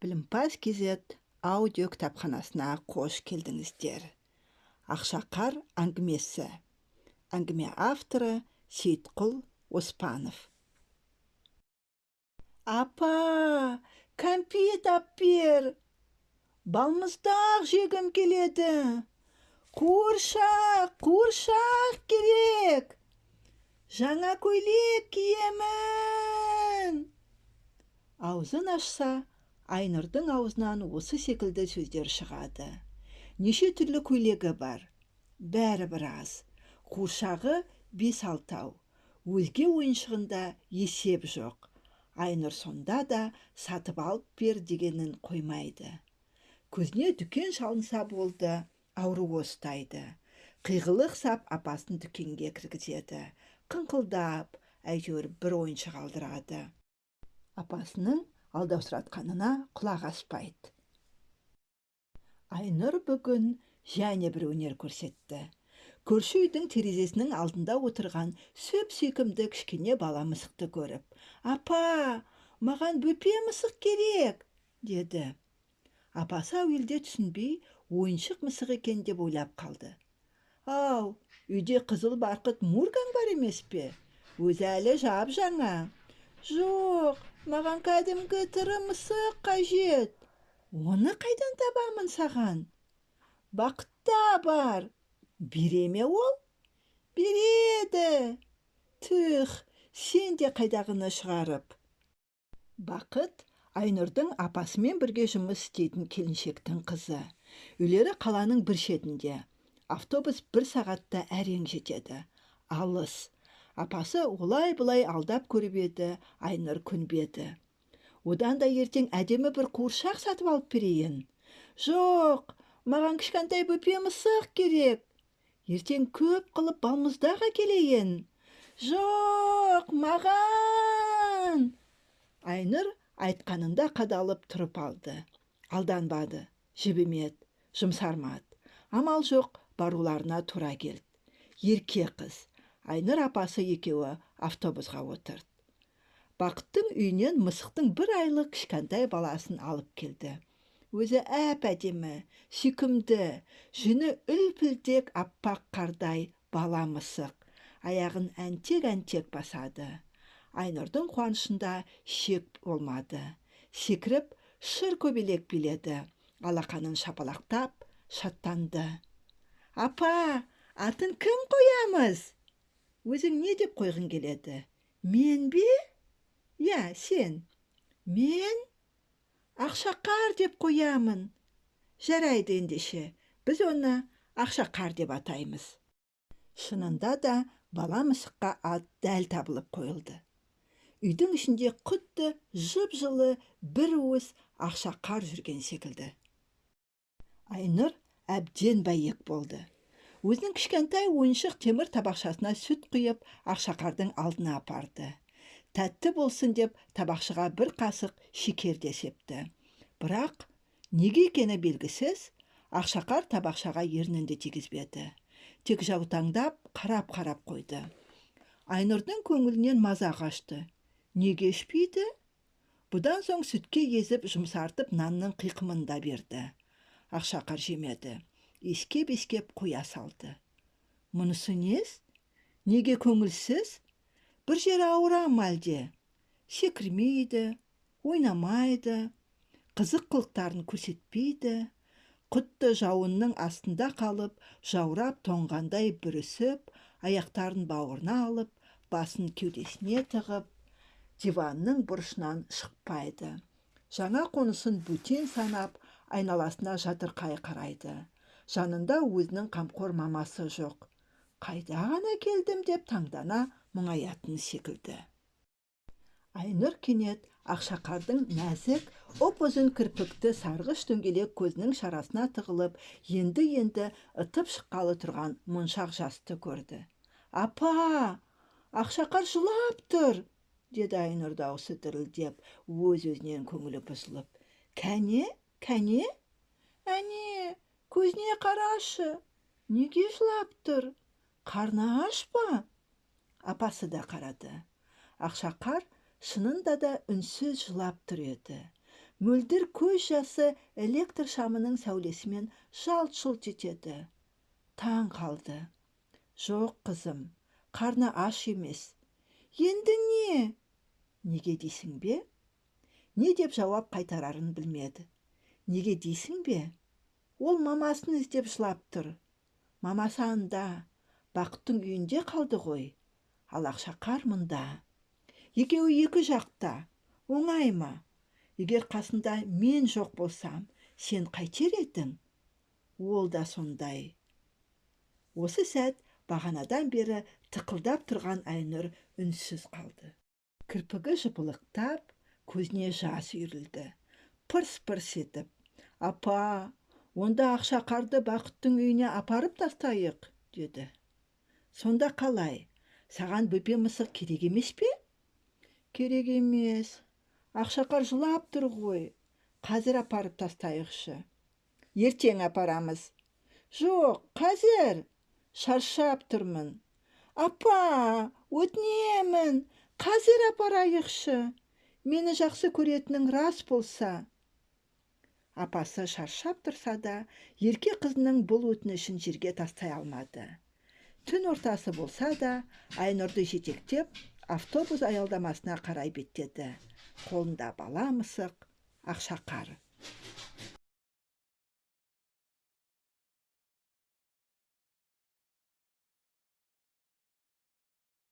білімпаз kz аудио кітапханасына қош келдіңіздер. Ақшақар әңгімесі. Әңгіме авторы сейітқұл оспанов. Апа кәмпит ап бер. Балмұздақ жегім келеді. Қуыршақ қуыршақ керек. Жаңа көйлек киемін. Аузын ашса айнұрдың аузынан осы секілді сөздер шығады. Неше түрлі көйлегі бар. Бәрі біраз. Қуыршағы бес алтау өзге ойыншығында есеп жоқ. Айнұр сонда да сатып алып бер дегенін қоймайды. Көзіне дүкен шалынса болды ауруы ұстайды қиғылық сап апасын дүкенге кіргізеді. Қыңқылдап әйтеуір бір ойыншық алдырады. Апасының алдаусыратқанына құлақ аспайды. Айнұр бүгін және бір өнер көрсетті. Көрші үйдің терезесінің алдында отырған сөп сүйкімді кішкене бала мысықты көріп апа маған бөпе мысық керек! деді. Апасы әуелде түсінбей ойыншық мысық екен деп ойлап қалды. Ау үйде қызыл барқыт мургаң бар емес пе? Өзі әлі жап жаңа жоқ маған кәдімгі тірі мысық қажет. Оны қайдан табамын саған? Бақытта бар. Бере ме ол? Береді. Түх сен де қайдағыны шығарып. Бақыт айнұрдың апасымен бірге жұмыс істейтін келіншектің қызы. Үйлері қаланың бір шетінде. Автобус бір сағатта әрең жетеді. Алыс апасы олай бұлай алдап көріп еді айнұр көнбеді одан да ертең әдемі бір қуыршақ сатып алып берейін. Жоқ маған кішкентай бөпе мысық керек. Ертең көп қылып балмұздақ әкелейін жоқ маған! Айнұр айтқанында қадалып тұрып алды. Алданбады жібімеді жұмсармады. Амал жоқ баруларына тура келді. Ерке қыз айнұр апасы екеуі автобусқа отырды. Бақыттың үйінен мысықтың бір айлық кішкентай баласын алып келді. Өзі әп әдемі сүйкімді жүні үлпілдек аппақ қардай бала мысық аяғын әнтек әнтек басады айнұрдың қуанышында шек болмады. Секіріп шыр көбелек биледі. Алақанын шапалақтап шаттанды. Апа атын кім қоямыз? Өзің не деп қойғың келеді мен бе иә сен мен ақшақар деп қоямын жарайды ендеше біз оны ақшақар деп атаймыз шынында да бала мысыққа ат дәл табылып қойылды үйдің ішінде құтты жып жылы бір уыс ақшақар жүрген секілді айнұр әбден бәйек болды өзінің кішкентай ойыншық темір табақшасына сүт құйып ақшақардың алдына апарды. Тәтті болсын деп табақшыға бір қасық шекер де септі. Бірақ неге екені белгісіз ақшақар табақшаға ернін де тигізбеді. Тек жаутаңдап қарап-қарап қойды. Айнұрдың көңілінен маза қашты. Неге ішпейді? Бұдан соң сүтке езіп жұмсартып нанның қиқымын да берді. Ақшақар жемеді. Ескеп ескеп қоя салды. Мұнысы нес? Неге көңілсіз? Бір жері ауыра ма әлде? Секірмейді ойнамайды қызық қылықтарын көрсетпейді құтты жауынның астында қалып жаурап тоңғандай бүрісіп аяқтарын бауырына алып басын кеудесіне тығып диванның бұрышынан шықпайды. Жаңа қонысын бөтен санап айналасына жатырқай қарайды. Жанында өзінің қамқор мамасы жоқ. Қайда ғана келдім? деп таңдана мұңаятын секілді. Айнұр кенет ақшақардың нәзік оп ұзын кірпікті сарғыш дөңгелек көзінің шарасына тығылып енді енді ытып шыққалы тұрған моншақ жасты көрді. Апа ақшақар жылап тұр! деді айнұр даусы дірілдеп өз өзінен көңілі бұзылып. Кәне? Кәне? Әне көзіне қарашы неге жылап тұр? Қарны аш па? Апасы да қарады. Ақшақар шынында да үнсіз жылап тұр еді. Мөлдір көз жасы электр шамының сәулесімен жалт-жұлт етеді. Таң қалды. Жоқ қызым қарны аш емес. Енді не? Неге дейсің бе? Не деп жауап қайтарарын білмеді. Неге дейсің бе? Ол мамасын іздеп жылап тұр. Мамасы анда бақыттың үйінде қалды ғой. Ал ақшақар мұнда. Екеуі екі жақта. Оңай ма? Егер қасында мен жоқ болсам сен қайтер едің? Ол да сондай. Осы сәт бағанадан бері тықылдап тұрған айнұр үнсіз қалды. Кірпігі жыпылықтап көзіне жас үйірілді. Пырс-пырс етіп апа онда ақшақарды бақыттың үйіне апарып тастайық деді. Сонда қалай? Саған бөпе мысық керек емес пе? Керек емес. Ақшақар жылап тұр ғой. Қазір апарып тастайықшы. Ертең апарамыз жоқ қазір шаршап тұрмын апа өтінемін. Қазір апарайықшы. Мені жақсы көретінің рас болса апасы шаршап тұрса да ерке қызының бұл өтінішін жерге тастай алмады. Түн ортасы болса да айнұрды жетектеп автобус аялдамасына қарай беттеді. Қолында бала мысық ақшақар